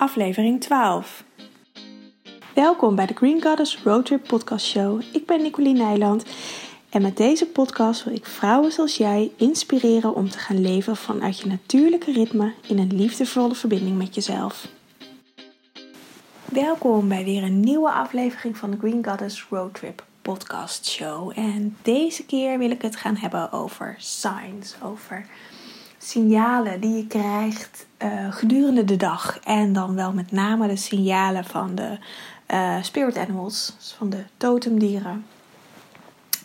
aflevering 12. Welkom bij de Green Goddess Roadtrip Podcast Show. Ik ben Nicoline Nijland en met deze podcast wil ik vrouwen zoals jij inspireren om te gaan leven vanuit je natuurlijke ritme in een liefdevolle verbinding met jezelf. Welkom bij weer een nieuwe aflevering van de Green Goddess Roadtrip Podcast Show. En deze keer wil ik het gaan hebben over signs, over signalen die je krijgt uh, gedurende de dag. En dan wel met name de signalen van de uh, spirit animals, dus van de totemdieren.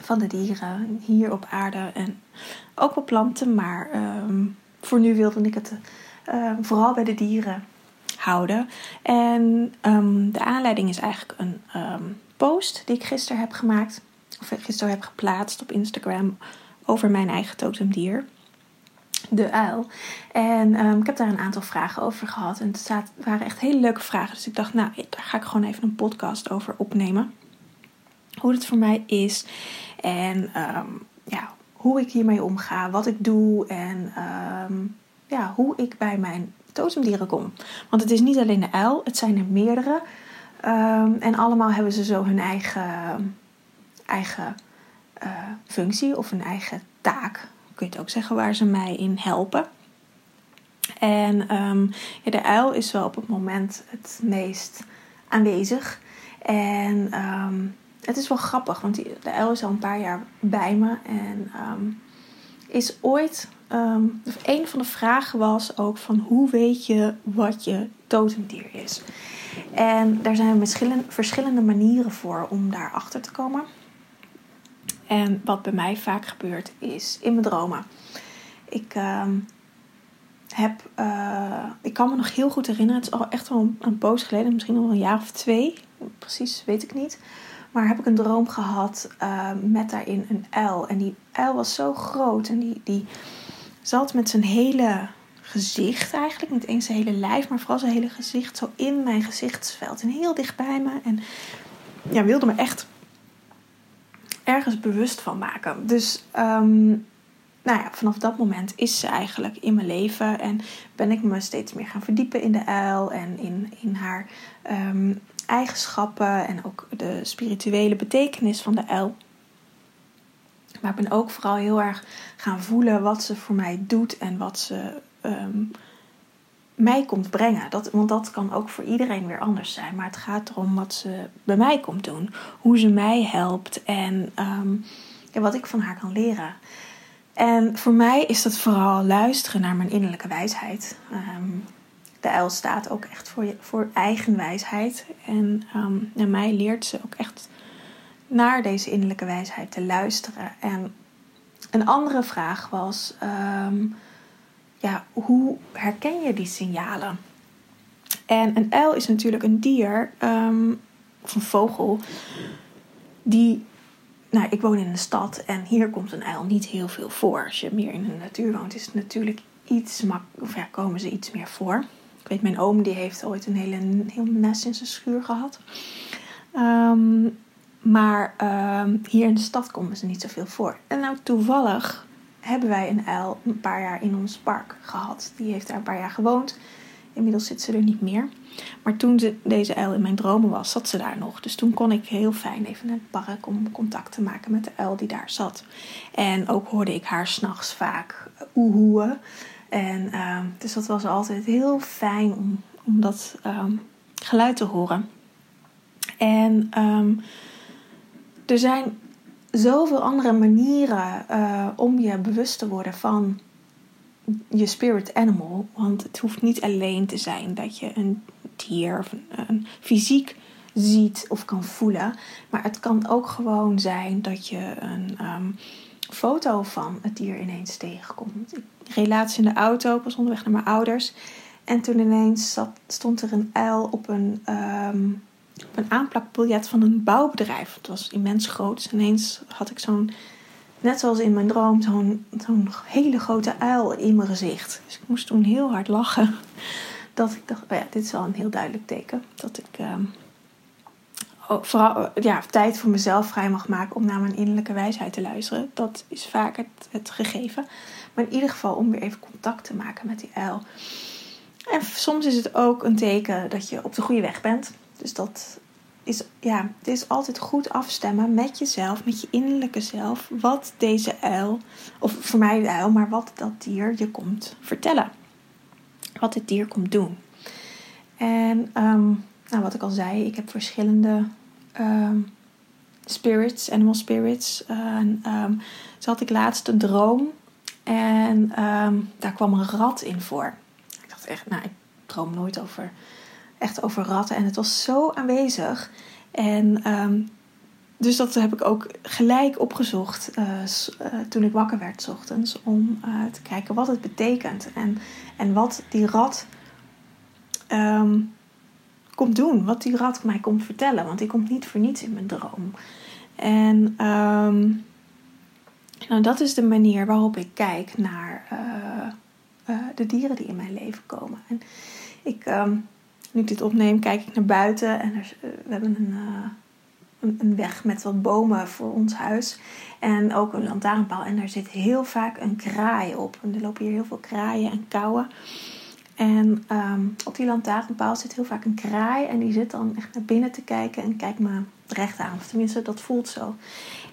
Van de dieren hier op aarde en ook op planten. Maar um, voor nu wilde ik het uh, vooral bij de dieren houden. En um, de aanleiding is eigenlijk een post die ik gisteren heb gemaakt. Of gisteren heb geplaatst op Instagram over mijn eigen totemdier de uil. En um, ik heb daar een aantal vragen over gehad. En het waren echt hele leuke vragen. Dus ik dacht, nou, daar ga ik gewoon even een podcast over opnemen. Hoe het voor mij is. En um, ja, hoe ik hiermee omga. Wat ik doe. En um, ja, hoe ik bij mijn totemdieren kom. Want het is niet alleen de uil. Het zijn er meerdere. en allemaal hebben ze zo hun eigen, eigen uh, functie. Of een eigen taak kun je het ook zeggen, waar ze mij in helpen. En um, ja, de uil is wel op het moment het meest aanwezig. En um, het is wel grappig, want die, de uil is al een paar jaar bij me. En um, is ooit, een van de vragen was ook van hoe weet je wat je totemdier is. En daar zijn verschillende, manieren voor om daarachter te komen. En wat bij mij vaak gebeurt is in mijn dromen. Ik uh, heb, uh, ik kan me nog heel goed herinneren, het is al echt wel een, poos geleden, misschien al een jaar of twee, precies weet ik niet. Maar heb ik een droom gehad uh, met daarin een uil. En die uil was zo groot en die, die zat met zijn hele gezicht eigenlijk, niet eens zijn hele lijf, maar vooral zijn hele gezicht zo in mijn gezichtsveld en heel dicht bij me. En ja, wilde me echt ergens bewust van maken. Dus um, nou ja, vanaf dat moment is ze eigenlijk in mijn leven. En ben ik me steeds meer gaan verdiepen in de uil en in, in haar um, eigenschappen en ook de spirituele betekenis van de uil. Maar ik ben ook vooral heel erg gaan voelen wat ze voor mij doet en wat ze um, mij komt brengen. Dat, want dat kan ook voor iedereen weer anders zijn. Maar het gaat erom wat ze bij mij komt doen. Hoe ze mij helpt en ja, wat ik van haar kan leren. En voor mij is dat vooral luisteren naar mijn innerlijke wijsheid. Um, de uil staat ook echt voor, je, voor eigen wijsheid. En um, naar mij leert ze ook echt naar deze innerlijke wijsheid te luisteren. En een andere vraag was ja, hoe herken je die signalen? En een uil is natuurlijk een dier, um, of een vogel, die. Nou, ik woon in een stad en hier komt een uil niet heel veel voor. Als je meer in de natuur woont, is het natuurlijk iets mak of komen ze iets meer voor. Ik weet, mijn oom die heeft ooit een hele heel nest in zijn schuur gehad. Um, maar um, hier in de stad komen ze niet zoveel voor. En nou toevallig hebben wij een uil een paar jaar in ons park gehad. Die heeft daar een paar jaar gewoond. Inmiddels zit ze er niet meer. Maar toen ze, deze uil in mijn dromen was, zat ze daar nog. Dus toen kon ik heel fijn even naar het park om contact te maken met de uil die daar zat. En ook hoorde ik haar s'nachts vaak oehoeën. En uh, dus dat was altijd heel fijn om, om dat um, geluid te horen. En um, er zijn zoveel andere manieren uh, om je bewust te worden van je spirit animal. Want het hoeft niet alleen te zijn dat je een dier of een, fysiek ziet of kan voelen. Maar het kan ook gewoon zijn dat je een um, foto van het dier ineens tegenkomt. Relatie in de auto, ik was onderweg naar mijn ouders. En toen ineens zat, stond er een uil op een um, op een aanplakbiljet van een bouwbedrijf. Het was immens groot. Dus ineens had ik zo'n, net zoals in mijn droom, zo'n zo'n hele grote uil in mijn gezicht. Dus ik moest toen heel hard lachen. Dat ik dacht, oh ja, dit is wel een heel duidelijk teken. Dat ik uh, vooral ja, tijd voor mezelf vrij mag maken om naar mijn innerlijke wijsheid te luisteren. Dat is vaak het, het gegeven. Maar in ieder geval om weer even contact te maken met die uil. En soms is het ook een teken dat je op de goede weg bent. Dus dat is, ja, het is altijd goed afstemmen met jezelf, met je innerlijke zelf, wat deze uil, of voor mij de uil, maar wat dat dier je komt vertellen. Wat dit dier komt doen. En ehm, nou, wat ik al zei, ik heb verschillende ehm, spirits, animal spirits. En, um, zo had ik laatst een droom en daar kwam een rat in voor. Ik dacht echt, nou, ik droom nooit over echt over ratten. En het was zo aanwezig. En ehm, dus dat heb ik ook gelijk opgezocht uh, toen ik wakker werd s ochtends. Om uh, te kijken wat het betekent. En, en wat die rat um, komt doen. Wat die rat mij komt vertellen. Want die komt niet voor niets in mijn droom. En um, nou, dat is de manier waarop ik kijk naar de dieren die in mijn leven komen. En ik nu ik dit opneem, kijk ik naar buiten en er, eh, we hebben een, uh, een, een, weg met wat bomen voor ons huis. En ook een lantaarnpaal. En daar zit heel vaak een kraai op. En er lopen hier heel veel kraaien en kauwen. En um, op die lantaarnpaal zit heel vaak een kraai. En die zit dan echt naar binnen te kijken en kijkt me recht aan. Of tenminste, dat voelt zo.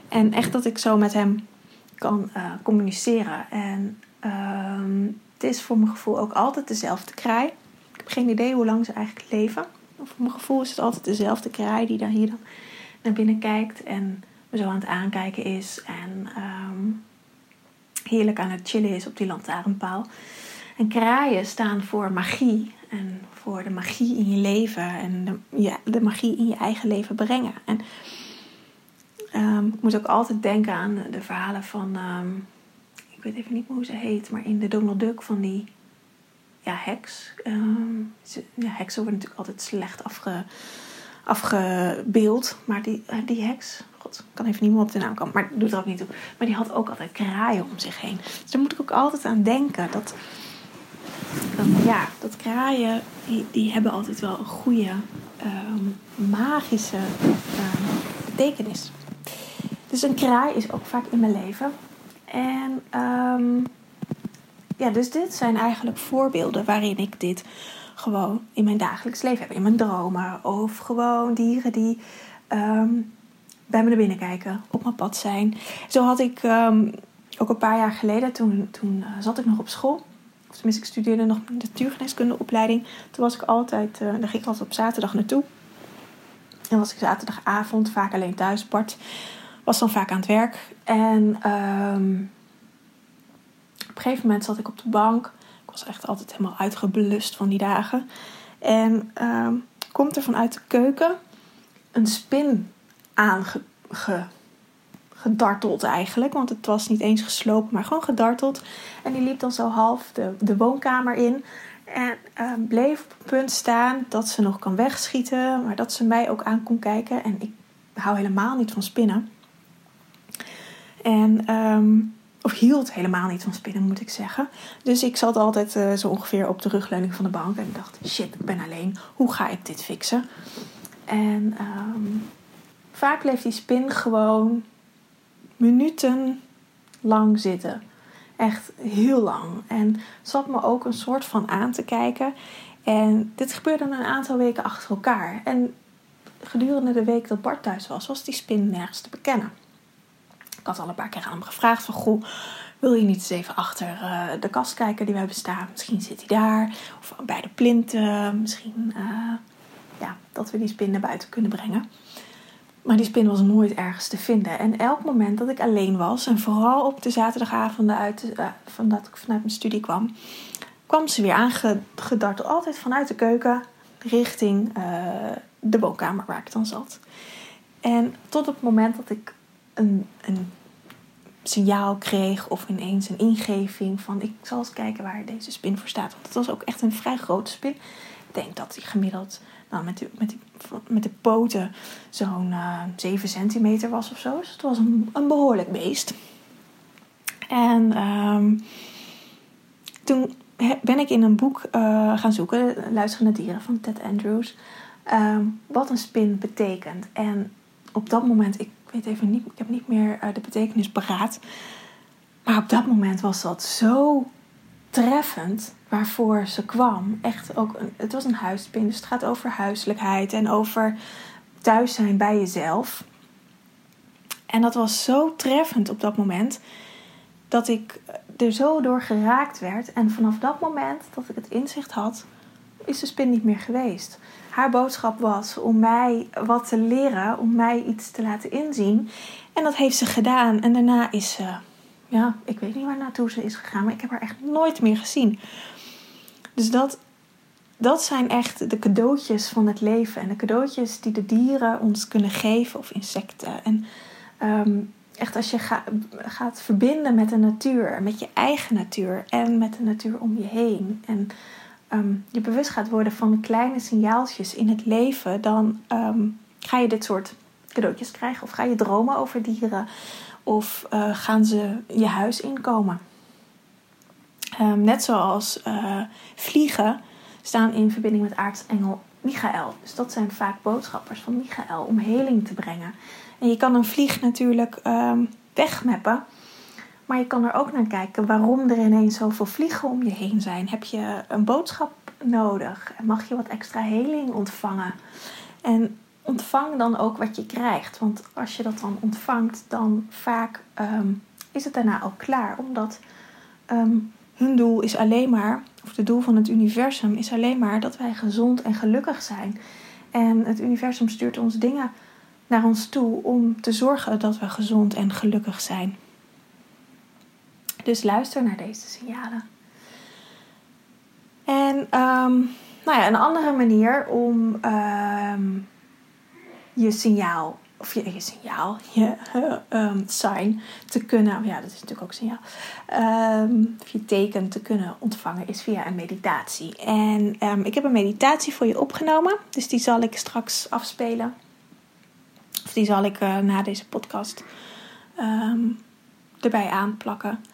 En echt dat ik zo met hem kan uh, communiceren. En um, het is voor mijn gevoel ook altijd dezelfde kraai heb geen idee hoe lang ze eigenlijk leven. Voor mijn gevoel is het altijd dezelfde kraai die daar hier dan naar binnen kijkt en me zo aan het aankijken is. En um, heerlijk aan het chillen is op die lantaarnpaal. En kraaien staan voor magie. En voor de magie in je leven. En de, ja, de magie in je eigen leven brengen. En um, ik moet ook altijd denken aan de, verhalen van... Um, ik weet even niet hoe ze heet. Maar in de Donald Duck van die ja, heks. Um, ja, heksen worden natuurlijk altijd slecht afge, afgebeeld. Maar die, uh, die heks, god, ik kan even niet meer op de naam komen, maar doet er ook niet toe. Maar die had ook altijd kraaien om zich heen. Dus daar moet ik ook altijd aan denken. Dat, ja, dat kraaien, die, die hebben altijd wel een goede um, magische um, betekenis. Dus een kraai is ook vaak in mijn leven. En ja, dus dit zijn eigenlijk voorbeelden waarin ik dit gewoon in mijn dagelijks leven heb. In mijn dromen. Of gewoon dieren die um, bij me naar binnen kijken. Op mijn pad zijn. Zo had ik um, ook een paar jaar geleden. Toen, toen uh, zat ik nog op school. Of tenminste, ik studeerde nog een natuurgeneeskundeopleiding. Toen was ik altijd, uh, daar ging ik altijd op zaterdag naartoe. En was ik zaterdagavond vaak alleen thuis. Bart was dan vaak aan het werk. En... Um, op een gegeven moment zat ik op de bank. Ik was echt altijd helemaal uitgeblust van die dagen. En uh, komt er vanuit de keuken een spin aangedarteld eigenlijk. Want het was niet eens geslopen, maar gewoon gedarteld. En die liep dan zo half de, de woonkamer in. En uh, bleef op het punt staan dat ze nog kan wegschieten. Maar dat ze mij ook aan kon kijken. En ik hou helemaal niet van spinnen. En um, of hield helemaal niet van spinnen, moet ik zeggen. Dus ik zat altijd uh, zo ongeveer op de rugleuning van de bank. En dacht, shit, ik ben alleen. Hoe ga ik dit fixen? En um, vaak bleef die spin gewoon minuten lang zitten. Echt heel lang. En zat me ook een soort van aan te kijken. En dit gebeurde een aantal weken achter elkaar. En gedurende de week dat Bart thuis was, was die spin nergens te bekennen. Ik had al een paar keer aan hem gevraagd van... Goh, wil je niet eens even achter uh, de kast kijken die we hebben staan? Misschien zit hij daar. Of bij de plinten. Misschien uh, ja, dat we die spin naar buiten kunnen brengen. Maar die spin was nooit ergens te vinden. En elk moment dat ik alleen was... en vooral op de zaterdagavonden uit, uh, van dat ik vanuit mijn studie kwam... kwam ze weer aangedarteld. Altijd vanuit de keuken richting de woonkamer waar ik dan zat. En tot het moment dat ik een, een signaal kreeg of ineens een ingeving van ik zal eens kijken waar deze spin voor staat. Want het was ook echt een vrij grote spin. Ik denk dat die gemiddeld nou, met, de, met, met de poten zo'n uh, eh, 7 centimeter was of zo. Dus het was een, een behoorlijk beest. En um, toen ben ik in een boek uh, gaan zoeken, Luisteren naar dieren van Ted Andrews, um, wat een spin betekent. En op dat moment, ik weet even niet, ik heb niet meer uh, de betekenis paraat. Maar op dat moment was dat zo treffend. waarvoor ze kwam. Echt ook, het was een huispin, dus het gaat over huiselijkheid en over thuis zijn bij jezelf. En dat was zo treffend op dat moment dat ik er zo door geraakt werd. En vanaf dat moment dat ik het inzicht had, is de spin niet meer geweest. Haar boodschap was om mij wat te leren, om mij iets te laten inzien. En dat heeft ze gedaan. En daarna is ze, ja, ik weet niet waar naartoe ze is gegaan, maar ik heb haar echt nooit meer gezien. Dus dat, dat zijn echt de cadeautjes van het leven. En de cadeautjes die de dieren ons kunnen geven, of insecten. En ehm, echt als je gaat verbinden met de natuur, met je eigen natuur en met de natuur om je heen. En Ehm, je bewust gaat worden van de kleine signaaltjes in het leven, dan ehm, ga je dit soort cadeautjes krijgen. Of ga je dromen over dieren. Of uh, gaan ze je huis inkomen. Um, net zoals uh, vliegen staan in verbinding met aartsengel Michael. Dus dat zijn vaak boodschappers van Michael om heling te brengen. En je kan een vlieg natuurlijk wegmappen. Maar je kan er ook naar kijken waarom er ineens zoveel vliegen om je heen zijn. Heb je een boodschap nodig? Mag je wat extra heling ontvangen? En ontvang dan ook wat je krijgt. Want als je dat dan ontvangt, dan vaak ehm, is het daarna al klaar. Omdat ehm, hun doel is alleen maar, of het doel van het universum is alleen maar dat wij gezond en gelukkig zijn. En het universum stuurt ons dingen naar ons toe om te zorgen dat we gezond en gelukkig zijn. Dus luister naar deze signalen. En um, nou ja, een andere manier om um, je signaal, of je, signaal, je um, sign te kunnen, ja, dat is natuurlijk ook signaal, of je teken te kunnen ontvangen is via een meditatie. En ik heb een meditatie voor je opgenomen, dus die zal ik straks afspelen. Of die zal ik uh, na deze podcast erbij aanplakken.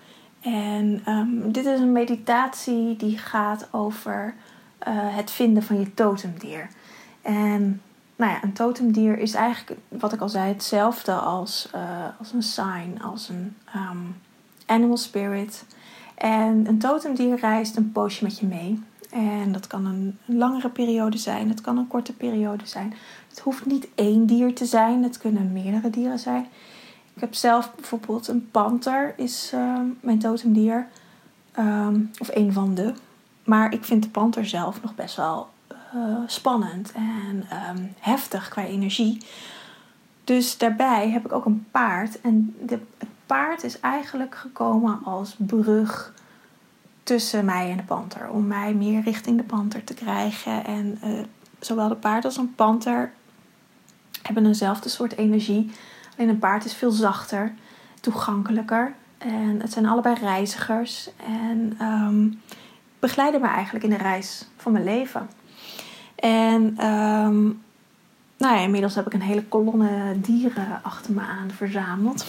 En um, dit is een meditatie die gaat over uh, het vinden van je totemdier. En nou ja, een totemdier is eigenlijk, wat ik al zei, hetzelfde als, uh, als een sign, als een um, animal spirit. En een totemdier reist een poosje met je mee. En dat kan een langere periode zijn, het kan een korte periode zijn. Het hoeft niet één dier te zijn, het kunnen meerdere dieren zijn. Ik heb zelf bijvoorbeeld een panter, is uh, mijn totemdier. Um, of een van de. Maar ik vind de panter zelf nog best wel uh, spannend en um, heftig qua energie. Dus daarbij heb ik ook een paard. En de, het paard is eigenlijk gekomen als brug tussen mij en de panter. Om mij meer richting de panter te krijgen. En uh, zowel de paard als een panter hebben eenzelfde soort energie. Alleen een paard is veel zachter, toegankelijker. En het zijn allebei reizigers. En um, begeleiden me eigenlijk in de reis van mijn leven. En um, nou ja, inmiddels heb ik een hele kolonne dieren achter me aan verzameld.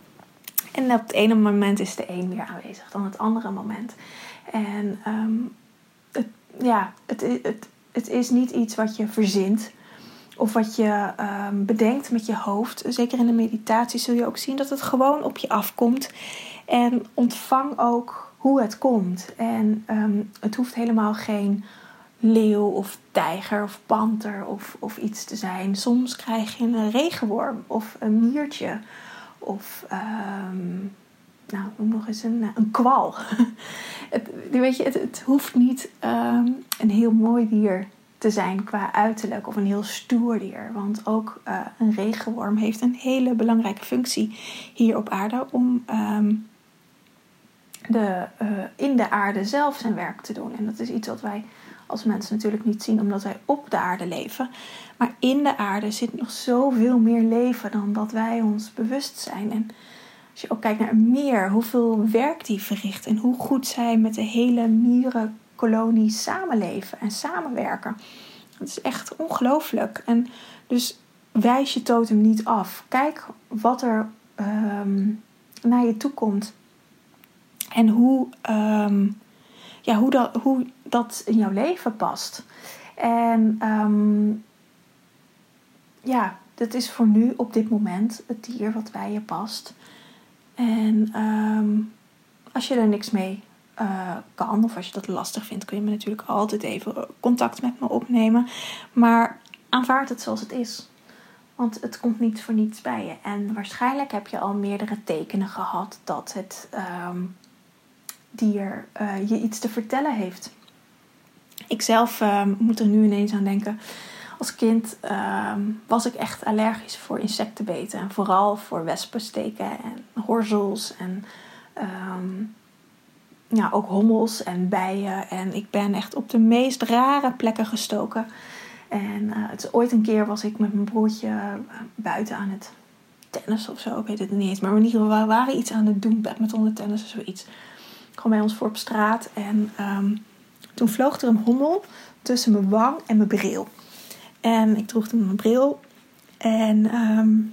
en op het ene moment is de een meer aanwezig dan het andere moment. En um, het, ja, het, het, het is niet iets wat je verzint. Of wat je um, bedenkt met je hoofd. Zeker in de meditatie zul je ook zien dat het gewoon op je afkomt. En ontvang ook hoe het komt. En um, het hoeft helemaal geen leeuw of tijger of panter of, of iets te zijn. Soms krijg je een regenworm of een miertje. Of um, nou, noem nog eens een, een kwal. het, weet je, het, het hoeft niet een heel mooi dier te zijn qua uiterlijk of een heel stoer dier. Want ook uh, een regenworm heeft een hele belangrijke functie hier op aarde om um, de, uh, in de aarde zelf zijn werk te doen. En dat is iets wat wij als mensen natuurlijk niet zien omdat wij op de aarde leven. Maar in de aarde zit nog zoveel meer leven dan dat wij ons bewust zijn. En als je ook kijkt naar een meer, hoeveel werk die verricht en hoe goed zij met de hele mieren kolonie samenleven en samenwerken. Het is echt ongelooflijk. En dus wijs je totem niet af. Kijk wat er um, naar je toe komt. En hoe, um, ja, hoe, dat, hoe dat in jouw leven past. En um, ja, dat is voor nu op dit moment het dier wat bij je past. En als je er niks mee uh, kan, of als je dat lastig vindt, kun je me natuurlijk altijd even contact met me opnemen. Maar aanvaard het zoals het is. Want het komt niet voor niets bij je. En waarschijnlijk heb je al meerdere tekenen gehad dat het um, dier uh, je iets te vertellen heeft. Ik zelf um, moet er nu ineens aan denken. Als kind um, was ik echt allergisch voor insectenbeten. En vooral voor wespensteken en horzels en ja, ook hommels en bijen. En ik ben echt op de meest rare plekken gestoken. En uh, het is, ooit een keer was ik met mijn broertje uh, buiten aan het tennis of zo. Ik weet het niet eens. Maar in ieder geval, we waren iets aan het doen. Badminton, tennis of zoiets. Gewoon bij ons voor op straat. En um, toen vloog er een hommel tussen mijn wang en mijn bril. En ik droeg toen mijn bril. En um,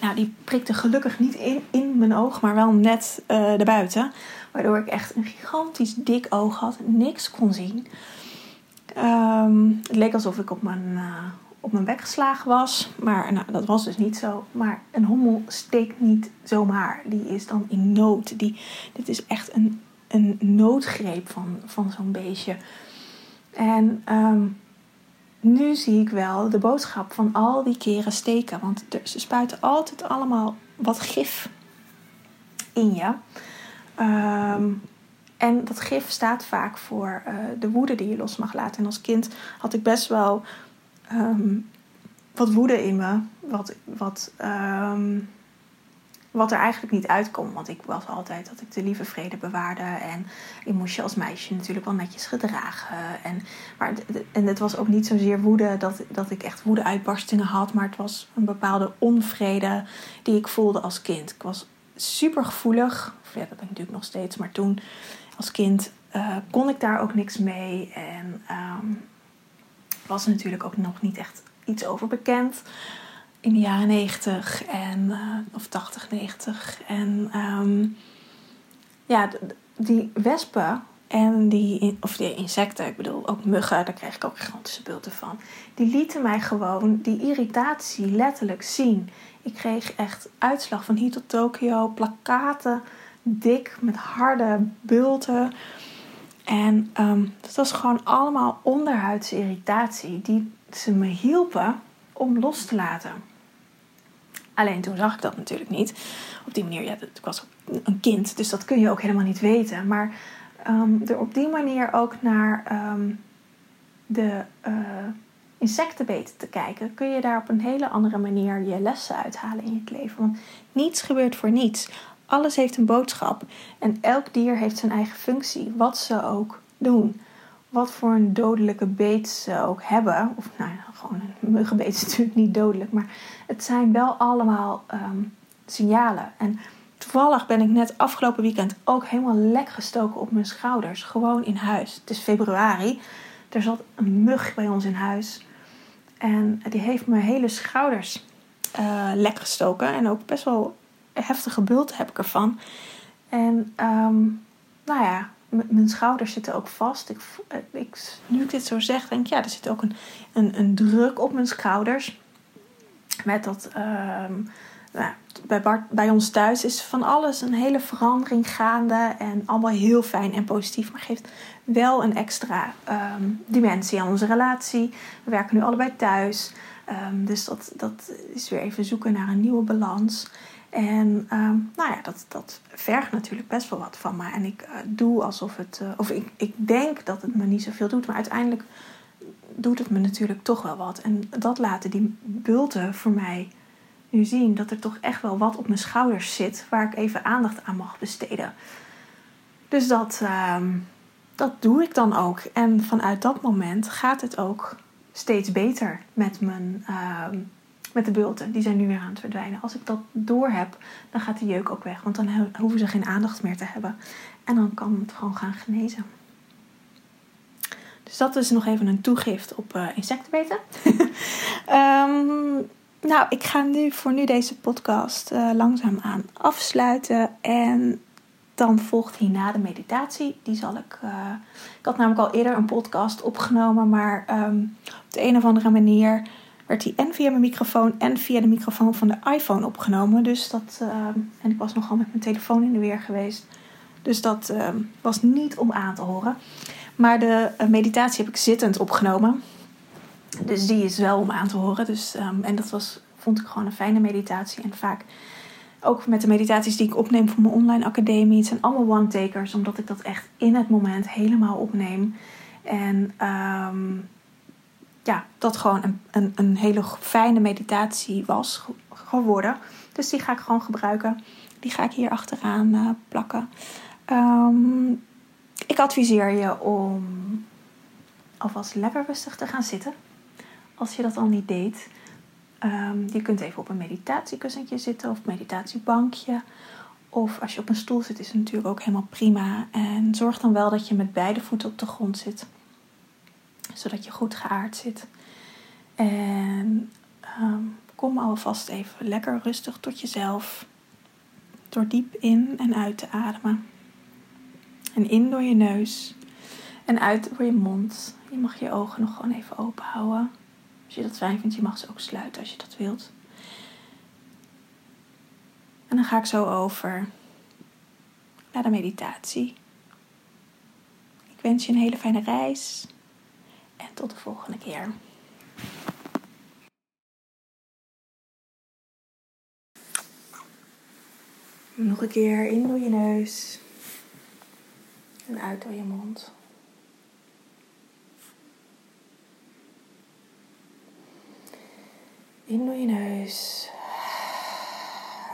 nou, die prikte gelukkig niet in, in mijn oog, maar wel net uh, erbuiten. Waardoor ik echt een gigantisch dik oog had, niks kon zien. Um, het leek alsof ik op mijn, uh, op mijn bek geslagen was. Maar nou, dat was dus niet zo. Maar een hommel steekt niet zomaar. Die is dan in nood. Die, dit is echt een, een noodgreep van, van zo'n beestje. En um, nu zie ik wel de boodschap van al die keren steken. Want ze spuiten altijd allemaal wat gif in je. Um, en dat gif staat vaak voor uh, de woede die je los mag laten. En als kind had ik best wel um, wat woede in me. Wat, wat, um, wat er eigenlijk niet uitkomt. Want ik was altijd dat ik de lieve vrede bewaarde. En ik moest je als meisje natuurlijk wel netjes gedragen. En, maar, en het was ook niet zozeer woede dat, dat ik echt woede-uitbarstingen had. Maar het was een bepaalde onvrede die ik voelde als kind. Ik was super gevoelig. Ja, dat ben ik natuurlijk nog steeds. Maar toen als kind uh, kon ik daar ook niks mee. En um, was natuurlijk ook nog niet echt iets over bekend. In de jaren 90 en, uh, of 80, 90. En um, ja, die wespen en die, of die insecten, ik bedoel ook muggen, daar krijg ik ook gigantische bulten van. Die lieten mij gewoon die irritatie letterlijk zien. Ik kreeg echt uitslag van hier tot Tokio, plakaten dik met harde bulten. En um, dat was gewoon allemaal onderhuidse irritatie die ze me hielpen om los te laten. Alleen toen zag ik dat natuurlijk niet. Op die manier, ja, ik was een kind, dus dat kun je ook helemaal niet weten. Maar um, er op die manier ook naar um, de uh, insectenbeten te kijken, kun je daar op een hele andere manier je lessen uithalen in je leven. Want niets gebeurt voor niets. Alles heeft een boodschap en elk dier heeft zijn eigen functie, wat ze ook doen. Wat voor een dodelijke beet ze ook hebben. Of nou ja, gewoon een muggenbeet is natuurlijk niet dodelijk, maar het zijn wel allemaal um, signalen. En toevallig ben ik net afgelopen weekend ook helemaal lek gestoken op mijn schouders. Gewoon in huis. Het is februari. Er zat een mug bij ons in huis. En die heeft mijn hele schouders uh, lek gestoken. En ook best wel heftige bult heb ik ervan. En um, nou ja, mijn schouders zitten ook vast. Ik, eh, ik, nu ik dit zo zeg, denk ik, ja, er zit ook een, een, een druk op mijn schouders. Met dat, um, nou, bij, bij ons thuis is van alles een hele verandering gaande. En allemaal heel fijn en positief. Maar geeft wel een extra um, dimensie aan onze relatie. We werken nu allebei thuis. Um, dus dat, dat is weer even zoeken naar een nieuwe balans. En um, nou ja, dat, dat vergt natuurlijk best wel wat van me. En ik uh, doe alsof het, uh, of ik, ik denk dat het me niet zoveel doet, maar uiteindelijk doet het me natuurlijk toch wel wat. En dat laten die bulten voor mij nu zien dat er toch echt wel wat op mijn schouders zit waar ik even aandacht aan mag besteden. Dus dat, um, dat doe ik dan ook. En vanuit dat moment gaat het ook steeds beter met mijn. Um, met de bulten. Die zijn nu weer aan het verdwijnen. Als ik dat door heb, dan gaat de jeuk ook weg. Want dan hoeven ze geen aandacht meer te hebben. En dan kan het gewoon gaan genezen. Dus dat is nog even een toegift op uh, insectenbeten. um, nou, ik ga nu voor nu deze podcast uh, langzaam aan afsluiten. En dan volgt hierna de meditatie. Die zal ik. Uh, ik had namelijk al eerder een podcast opgenomen, maar um, op de een of andere manier werd die en via mijn microfoon en via de microfoon van de iPhone opgenomen. Dus dat, uh, en ik was nogal met mijn telefoon in de weer geweest. Dus dat ehm, was niet om aan te horen. Maar de eh, meditatie heb ik zittend opgenomen. Dus die is wel om aan te horen. Dus, ehm, en dat was, vond ik gewoon een fijne meditatie. En vaak ook met de meditaties die ik opneem voor mijn online academie. Het zijn allemaal one-takers, omdat ik dat echt in het moment helemaal opneem. En ehm, ja, dat gewoon een, een, een hele fijne meditatie was geworden. Dus die ga ik gewoon gebruiken. Die ga ik hier achteraan uh, plakken. Um, ik adviseer je om alvast lekker rustig te gaan zitten. Als je dat al niet deed. Um, je kunt even op een meditatiekussentje zitten of meditatiebankje. Of als je op een stoel zit, is het natuurlijk ook helemaal prima. En zorg dan wel dat je met beide voeten op de grond zit. Zodat je goed geaard zit. En um, kom alvast even lekker rustig tot jezelf. Door diep in en uit te ademen. En in door je neus. En uit door je mond. Je mag je ogen nog gewoon even open houden. Als je dat fijn vindt, je mag ze ook sluiten als je dat wilt. En dan ga ik zo over naar de meditatie. Ik wens je een hele fijne reis. En tot de volgende keer. Nog een keer in door je neus. En uit door je mond. In door je neus.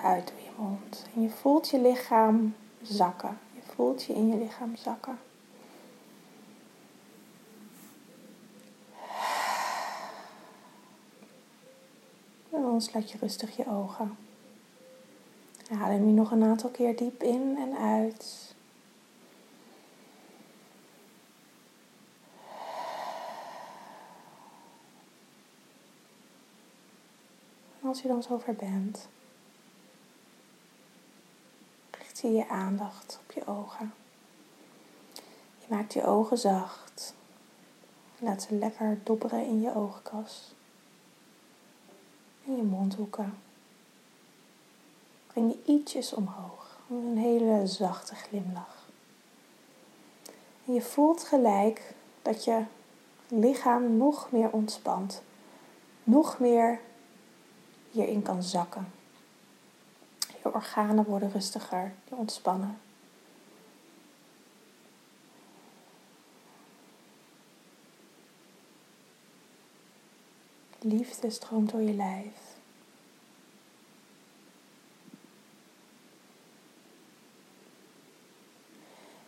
Uit door je mond. En je voelt je lichaam zakken. Je voelt je in je lichaam zakken. En dan sluit je rustig je ogen. Adem je nog een aantal keer diep in en uit. Als je dan zover bent, richt je je aandacht op je ogen. Je maakt je ogen zacht. Laat ze lekker dobberen in je oogkas. En je mondhoeken breng je ietsjes omhoog. Een hele zachte glimlach. En je voelt gelijk dat je lichaam nog meer ontspant. Nog meer hierin kan zakken. Je organen worden rustiger, je ontspannen. Liefde stroomt door je lijf.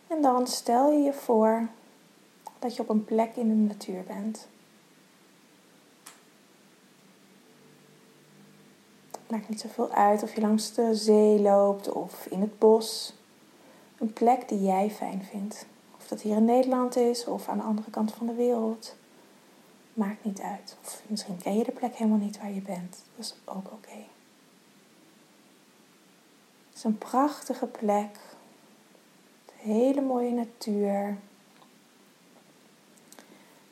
En dan stel je je voor dat je op een plek in de natuur bent. Maakt niet zoveel uit of je langs de zee loopt of in het bos. Een plek die jij fijn vindt. Of dat hier in Nederland is of aan de andere kant van de wereld. Maakt niet uit. Of misschien ken je de plek helemaal niet waar je bent. Dat is ook oké. Het is een prachtige plek hele mooie natuur.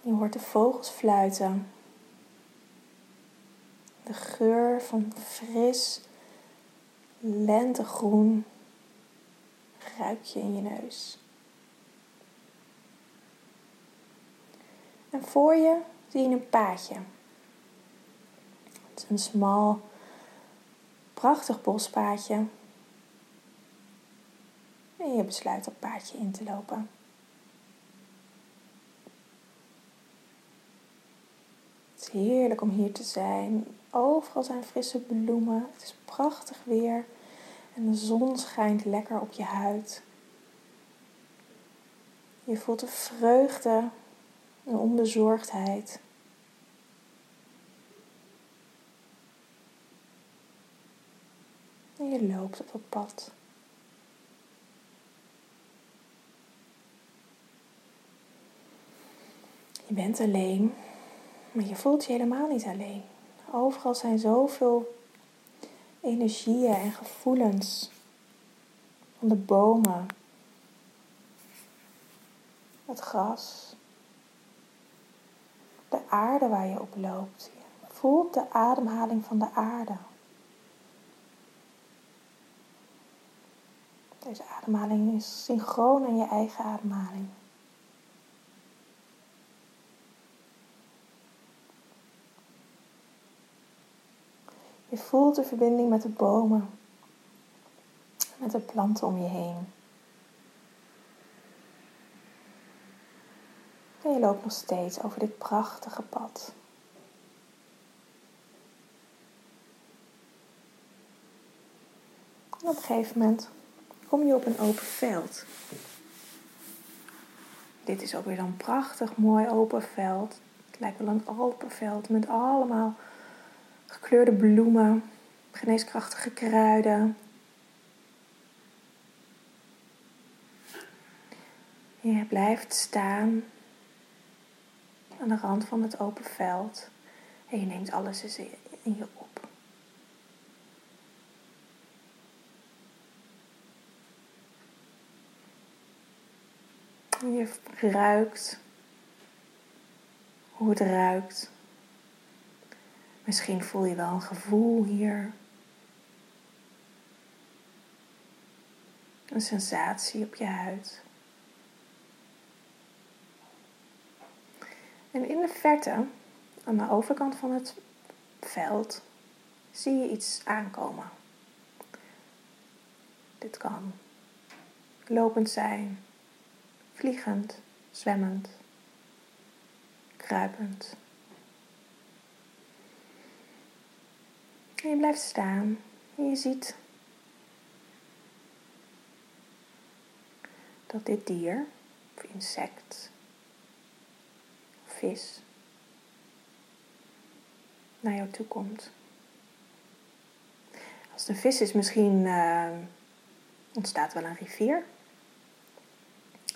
Je hoort de vogels fluiten. De geur van fris lentegroen ruik je in je neus. En voor je zie je een paadje. Het is een smal, prachtig bospaadje en je besluit op paadje in te lopen. Het is heerlijk om hier te zijn. Overal zijn frisse bloemen. Het is prachtig weer. En de zon schijnt lekker op je huid. Je voelt de vreugde en onbezorgdheid. En je loopt op het pad. Je bent alleen, maar je voelt je helemaal niet alleen. Overal zijn zoveel energieën en gevoelens van de bomen, het gras, de aarde waar je op loopt. Je voelt de ademhaling van de aarde. Deze ademhaling is synchroon aan je eigen ademhaling. Je voelt de verbinding met de bomen, met de planten om je heen. En je loopt nog steeds over dit prachtige pad. En op een gegeven moment kom je op een open veld. Dit is ook weer een prachtig mooi open veld. Het lijkt wel een Alpenveld met allemaal gekleurde bloemen, geneeskrachtige kruiden. Je blijft staan aan de rand van het open veld en je neemt alles eens in je op. Je ruikt hoe het ruikt. Misschien voel je wel een gevoel hier. Een sensatie op je huid. En in de verte, aan de overkant van het veld, zie je iets aankomen. Dit kan lopend zijn, vliegend, zwemmend, kruipend. En je blijft staan en je ziet dat dit dier of insect of vis naar jou toe komt. Als een vis is, misschien uh, ontstaat wel een rivier.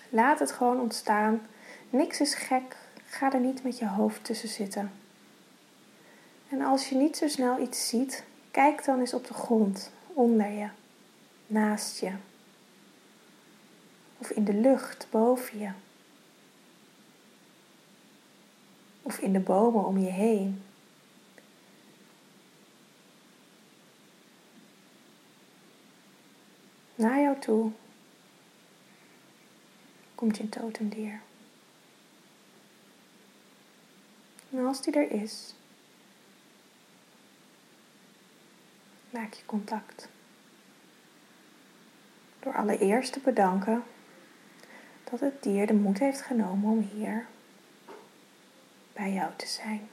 Laat het gewoon ontstaan. Niks is gek. Ga er niet met je hoofd tussen zitten. En als je niet zo snel iets ziet, kijk dan eens op de grond, onder je, naast je. Of in de lucht boven je. Of in de bomen om je heen. Naar jou toe komt je totemdier. En als die er is, maak je contact. Door allereerst te bedanken dat het dier de moed heeft genomen om hier bij jou te zijn.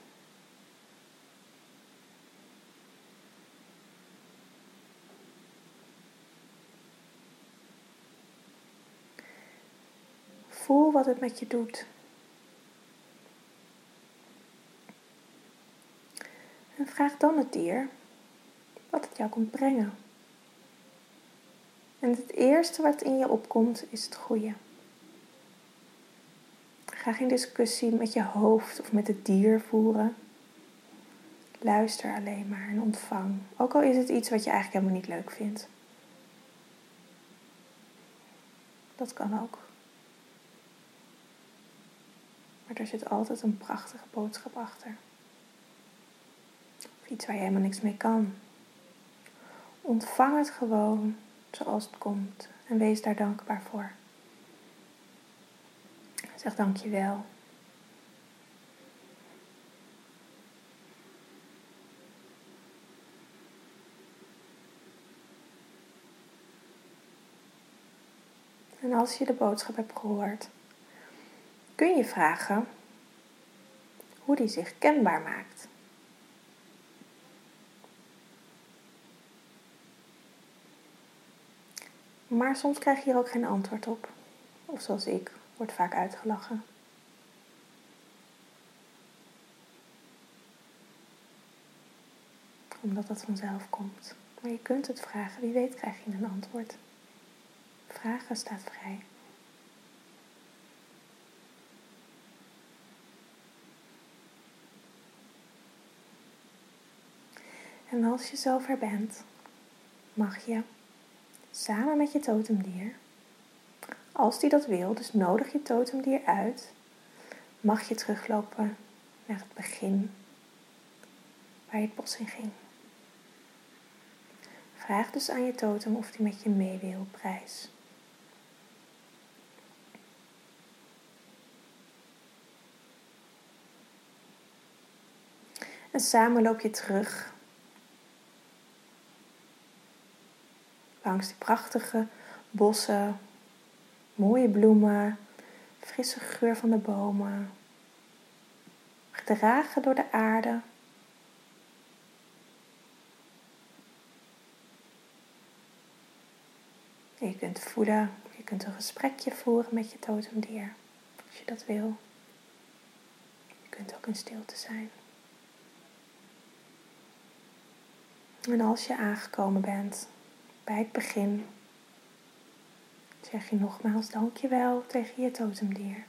Voel wat het met je doet. En vraag dan het dier wat het jou komt brengen. En het eerste wat in je opkomt is het goede. Ga geen discussie met je hoofd of met het dier voeren. Luister alleen maar en ontvang. Ook al is het iets wat je eigenlijk helemaal niet leuk vindt. Dat kan ook. Maar er zit altijd een prachtige boodschap achter. Of iets waar je helemaal niks mee kan. Ontvang het gewoon zoals het komt en wees daar dankbaar voor. Zeg dankjewel. En als je de boodschap hebt gehoord, kun je vragen hoe die zich kenbaar maakt. Maar soms krijg je hier ook geen antwoord op. Of zoals ik, wordt vaak uitgelachen. Omdat dat vanzelf komt. Maar je kunt het vragen, wie weet krijg je een antwoord. Vragen staat vrij. En als je zover bent, mag je samen met je totemdier. Als die dat wil, dus nodig je totemdier uit, mag je teruglopen naar het begin waar je het bos in ging. Vraag dus aan je totem of die met je mee wil op reis. En samen loop je terug langs die prachtige bossen, mooie bloemen, frisse geur van de bomen, gedragen door de aarde. je kunt voelen, je kunt een gesprekje voeren met je totemdier, als je dat wil. Je kunt ook in stilte zijn. En als je aangekomen bent bij het begin, zeg je nogmaals dankjewel tegen je totemdier.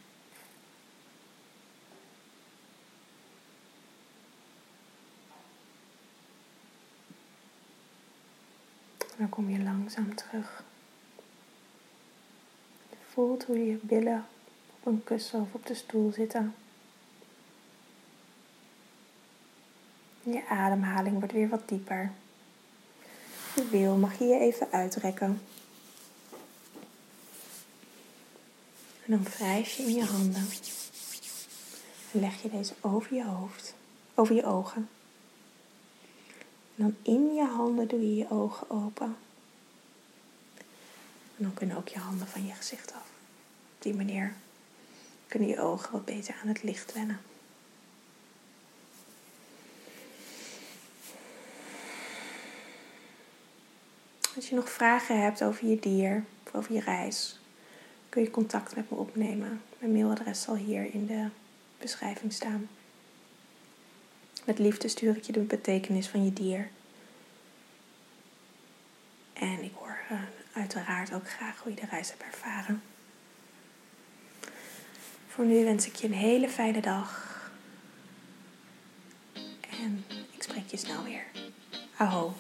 Dan kom je langzaam terug. Je voelt hoe je billen op een kussen of op de stoel zitten. Je ademhaling wordt weer wat dieper. Je wil, mag je je even uitrekken. En dan wrijf je in je handen. En leg je deze over je hoofd, over je ogen. En dan in je handen doe je je ogen open. En dan kunnen ook je handen van je gezicht af. Op die manier kunnen je ogen wat beter aan het licht wennen. Als je nog vragen hebt over je dier of over je reis, kun je contact met me opnemen. Mijn mailadres zal hier in de beschrijving staan. Met liefde stuur ik je de betekenis van je dier. En ik hoor uh, uiteraard ook graag hoe je de reis hebt ervaren. Voor nu wens ik je een hele fijne dag. En ik spreek je snel weer. Aho.